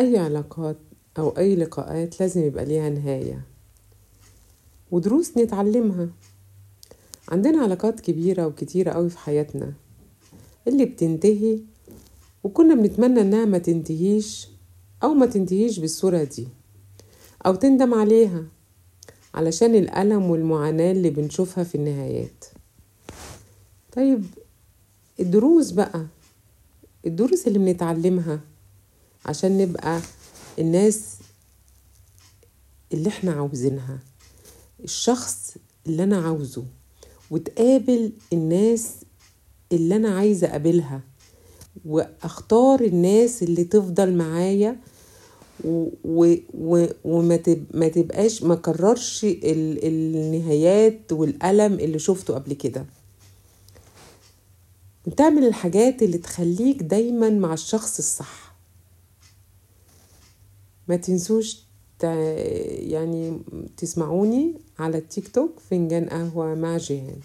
أي علاقات أو أي لقاءات لازم يبقى ليها نهاية ودروس نتعلمها. عندنا علاقات كبيرة وكتيرة أوي في حياتنا اللي بتنتهي وكنا بنتمنى إنها ما تنتهيش أو ما تنتهيش بالصورة دي أو تندم عليها علشان الألم والمعاناة اللي بنشوفها في النهايات. طيب الدروس بقى الدروس اللي بنتعلمها عشان نبقى الناس اللي إحنا عاوزينها. الشخص اللي أنا عاوزه. وتقابل الناس اللي أنا عايزة أقابلها. وأختار الناس اللي تفضل معايا. و و وما تب ما تبقاش ما كررش ال النهايات والألم اللي شفته قبل كده. وتعمل الحاجات اللي تخليك دايما مع الشخص الصح. ما تنسوش. يعني تسمعوني على التيك توك فنجان قهوة مع جيهان